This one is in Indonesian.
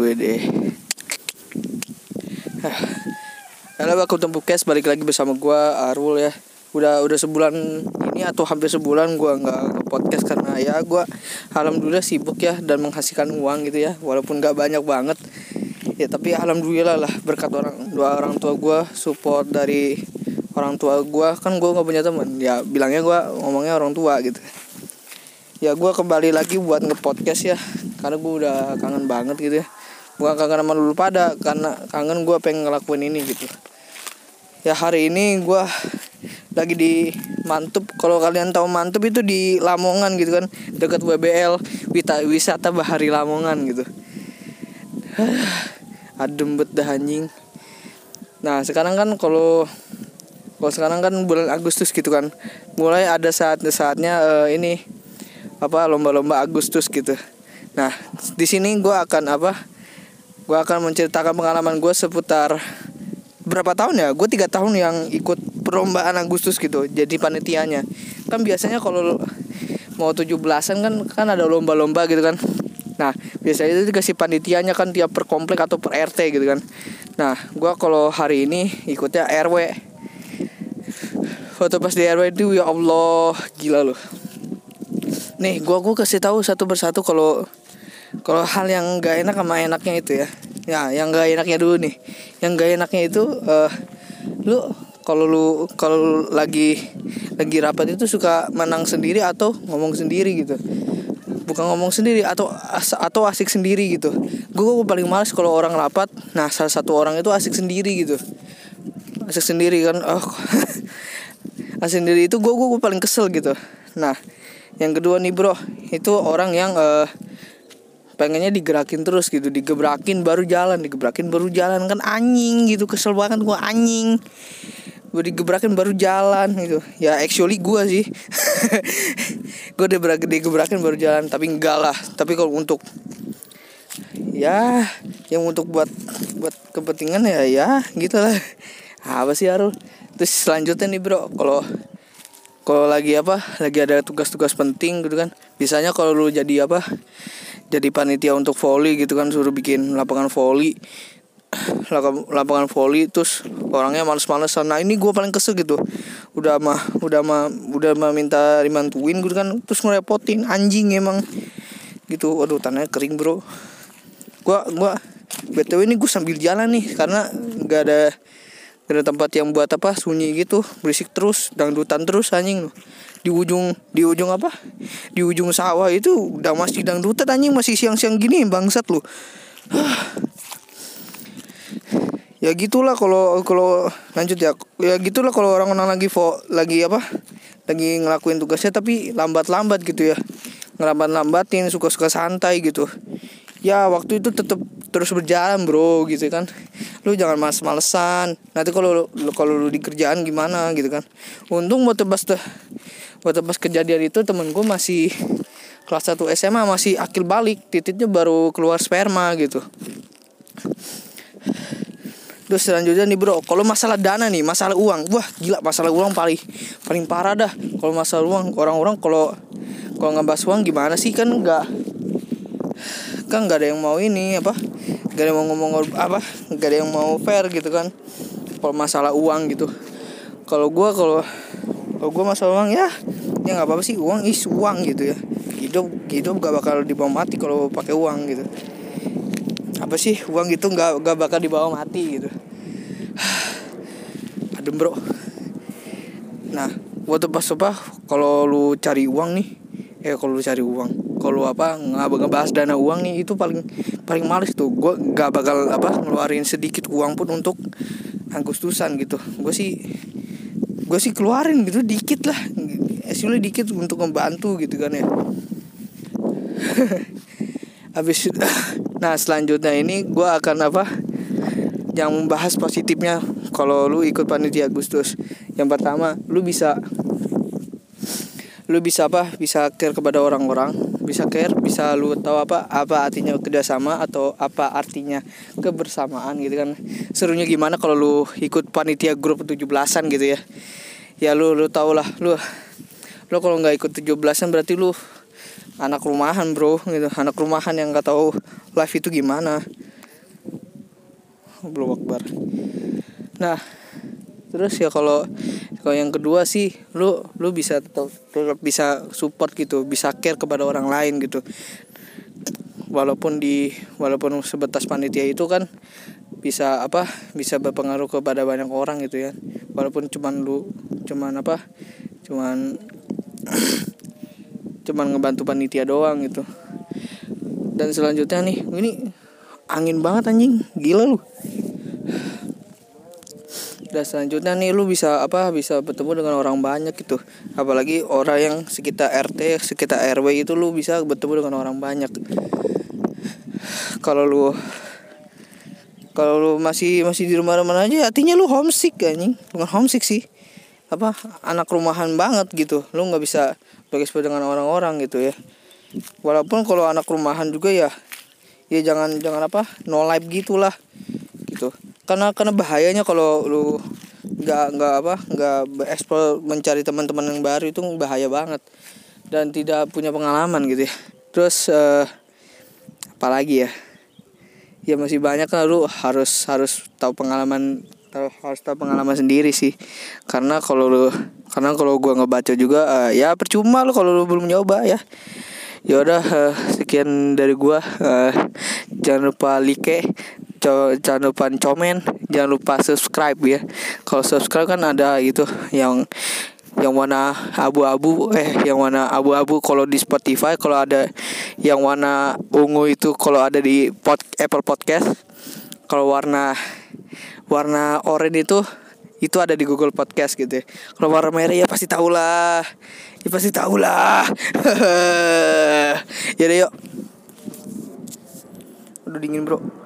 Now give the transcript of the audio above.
gue deh. Halo welcome to podcast balik lagi bersama gue Arul ya. Udah udah sebulan ini atau hampir sebulan gue nggak ke podcast karena ya gue alhamdulillah sibuk ya dan menghasilkan uang gitu ya walaupun nggak banyak banget. Ya tapi alhamdulillah lah berkat orang dua orang tua gue support dari orang tua gue kan gue nggak punya teman ya bilangnya gue ngomongnya orang tua gitu. Ya gue kembali lagi buat ngepodcast ya karena gue udah kangen banget gitu ya bukan kangen sama dulu pada karena kangen gue pengen ngelakuin ini gitu. Ya hari ini gue lagi di Mantep. Kalau kalian tahu Mantep itu di Lamongan gitu kan dekat WBL wisata Bahari Lamongan gitu. Adem bet dah anjing. Nah sekarang kan kalau kalau sekarang kan bulan Agustus gitu kan. Mulai ada saat-saatnya uh, ini apa lomba-lomba Agustus gitu. Nah di sini gue akan apa gue akan menceritakan pengalaman gue seputar berapa tahun ya? Gue tiga tahun yang ikut perlombaan Agustus gitu jadi panitianya. Kan biasanya kalau mau tujuh belasan kan kan ada lomba-lomba gitu kan. Nah biasanya itu dikasih panitianya kan tiap per komplek atau per RT gitu kan. Nah gue kalau hari ini ikutnya RW foto pas di RW itu ya Allah gila loh. Nih gue gue kasih tahu satu persatu kalau kalau hal yang gak enak sama enaknya itu ya. Ya yang gak enaknya dulu nih. Yang gak enaknya itu uh, lu kalau lu kalau lagi lagi rapat itu suka menang sendiri atau ngomong sendiri gitu. Bukan ngomong sendiri atau as, atau asik sendiri gitu. Gue gue paling males kalau orang rapat nah salah satu orang itu asik sendiri gitu. Asik sendiri kan oh. Asik sendiri itu gue gue paling kesel gitu. Nah yang kedua nih bro itu orang yang uh, pengennya digerakin terus gitu digebrakin baru jalan digebrakin baru jalan. Kan anjing gitu kesel banget gua anjing. Gue digebrakin baru jalan gitu. Ya actually gue sih. Gue udah digebrakin baru jalan tapi enggak lah. Tapi kalau untuk ya yang untuk buat buat kepentingan ya ya gitulah apa sih Arul? Terus selanjutnya nih bro kalau kalau lagi apa lagi ada tugas-tugas penting gitu kan. Biasanya kalau lu jadi apa jadi panitia untuk volley gitu kan suruh bikin lapangan volley lapangan volley terus orangnya males-malesan. Nah ini gue paling kesel gitu. Udah mah udah mah udah mah minta dimantuin gitu kan terus ngerepotin. Anjing emang. Gitu. Waduh tanahnya kering bro. Gua gua btw ini gue sambil jalan nih karena nggak ada ada tempat yang buat apa sunyi gitu berisik terus dangdutan terus anjing. Di ujung di ujung apa? Di ujung sawah itu udah masih dangdutan anjing. Masih siang-siang gini bangsat lu. Ya gitulah kalau kalau lanjut ya. Ya gitulah kalau orang-orang lagi vo, lagi apa? Lagi ngelakuin tugasnya tapi lambat-lambat gitu ya. Ngelambat-lambatin suka-suka santai gitu. Ya waktu itu tetap terus berjalan bro gitu kan lu jangan males-malesan. Nanti kalau kalau lu di kerjaan gimana gitu kan. Untung buat tebas tuh buat tebas kejadian itu temen gue masih kelas 1 SMA masih akil balik. Titiknya baru keluar sperma gitu. Terus selanjutnya nih bro, kalau masalah dana nih, masalah uang, wah gila masalah uang paling paling parah dah. Kalau masalah uang, orang-orang kalau kalau ngebahas uang gimana sih? Kan nggak kan nggak ada yang mau ini apa, nggak ada yang mau ngomong apa, nggak ada yang mau fair gitu kan. Kalau masalah uang gitu, kalau gue kalau kalau gue masalah uang ya, ya nggak apa-apa sih. Uang is uang gitu ya. Hidup hidup gak bakal dibawa mati kalau pakai uang gitu. Apa sih? Uang itu nggak nggak bakal dibawa mati gitu. Adem bro. Nah waktu pas apa kalau lu cari uang nih eh kalau lu cari uang kalau apa nggak ngebahas dana uang nih itu paling paling males tuh. Gue nggak bakal apa ngeluarin sedikit uang pun untuk Agustusan gitu. Gue sih gue sih keluarin gitu dikit lah. Actually dikit untuk membantu gitu kan ya. Habis nah selanjutnya ini gue akan apa yang membahas positifnya kalau lu ikut panitia Agustus. Yang pertama lu bisa lu bisa apa bisa care kepada orang-orang bisa care bisa lu tahu apa apa artinya kerjasama atau apa artinya kebersamaan gitu kan. Serunya gimana kalau lu ikut panitia grup 17-an gitu ya? Ya lu lu tau lah lu lu kalau nggak ikut 17-an berarti lu anak rumahan bro gitu. Anak rumahan yang nggak tahu life itu gimana. Belum akbar nah terus ya kalau kalau yang kedua sih lu lu bisa tetap, bisa support gitu bisa care kepada orang lain gitu. Walaupun di walaupun sebatas panitia itu kan bisa apa bisa berpengaruh kepada banyak orang gitu ya. Walaupun cuman lu cuman apa cuman cuman ngebantu panitia doang gitu. Dan selanjutnya nih ini angin banget anjing gila lu dan selanjutnya nih lu bisa apa bisa bertemu dengan orang banyak gitu. Apalagi orang yang sekitar RT sekitar RW itu lu bisa bertemu dengan orang banyak. Kalau lu kalau lu masih masih di rumah-rumah aja artinya lu homesick anjing. Bukan homesick sih. Apa anak rumahan banget gitu. Lu nggak bisa berekspresi dengan orang-orang gitu ya. Walaupun kalau anak rumahan juga ya ya jangan jangan apa no life gitulah gitu karena karena bahayanya kalau lu nggak nggak apa nggak bereksplor mencari teman-teman yang baru itu bahaya banget. Dan tidak punya pengalaman gitu ya. Terus uh, apalagi ya? Ya masih banyak kan lu harus harus tahu pengalaman harus tahu pengalaman sendiri sih. Karena kalau lu karena kalau gua ngebaca juga uh, ya percuma lu kalau lu belum nyoba ya. Ya udah uh, sekian dari gua. Uh, jangan lupa like jangan lupa komen jangan lupa subscribe ya kalau subscribe kan ada itu yang yang warna abu-abu eh yang warna abu-abu kalau di Spotify kalau ada yang warna ungu itu kalau ada di pod, Apple Podcast kalau warna warna oranye itu itu ada di Google Podcast gitu ya. Kalau warna merah ya pasti tahu lah. Ya pasti tahu lah. ya yuk. Udah dingin, Bro.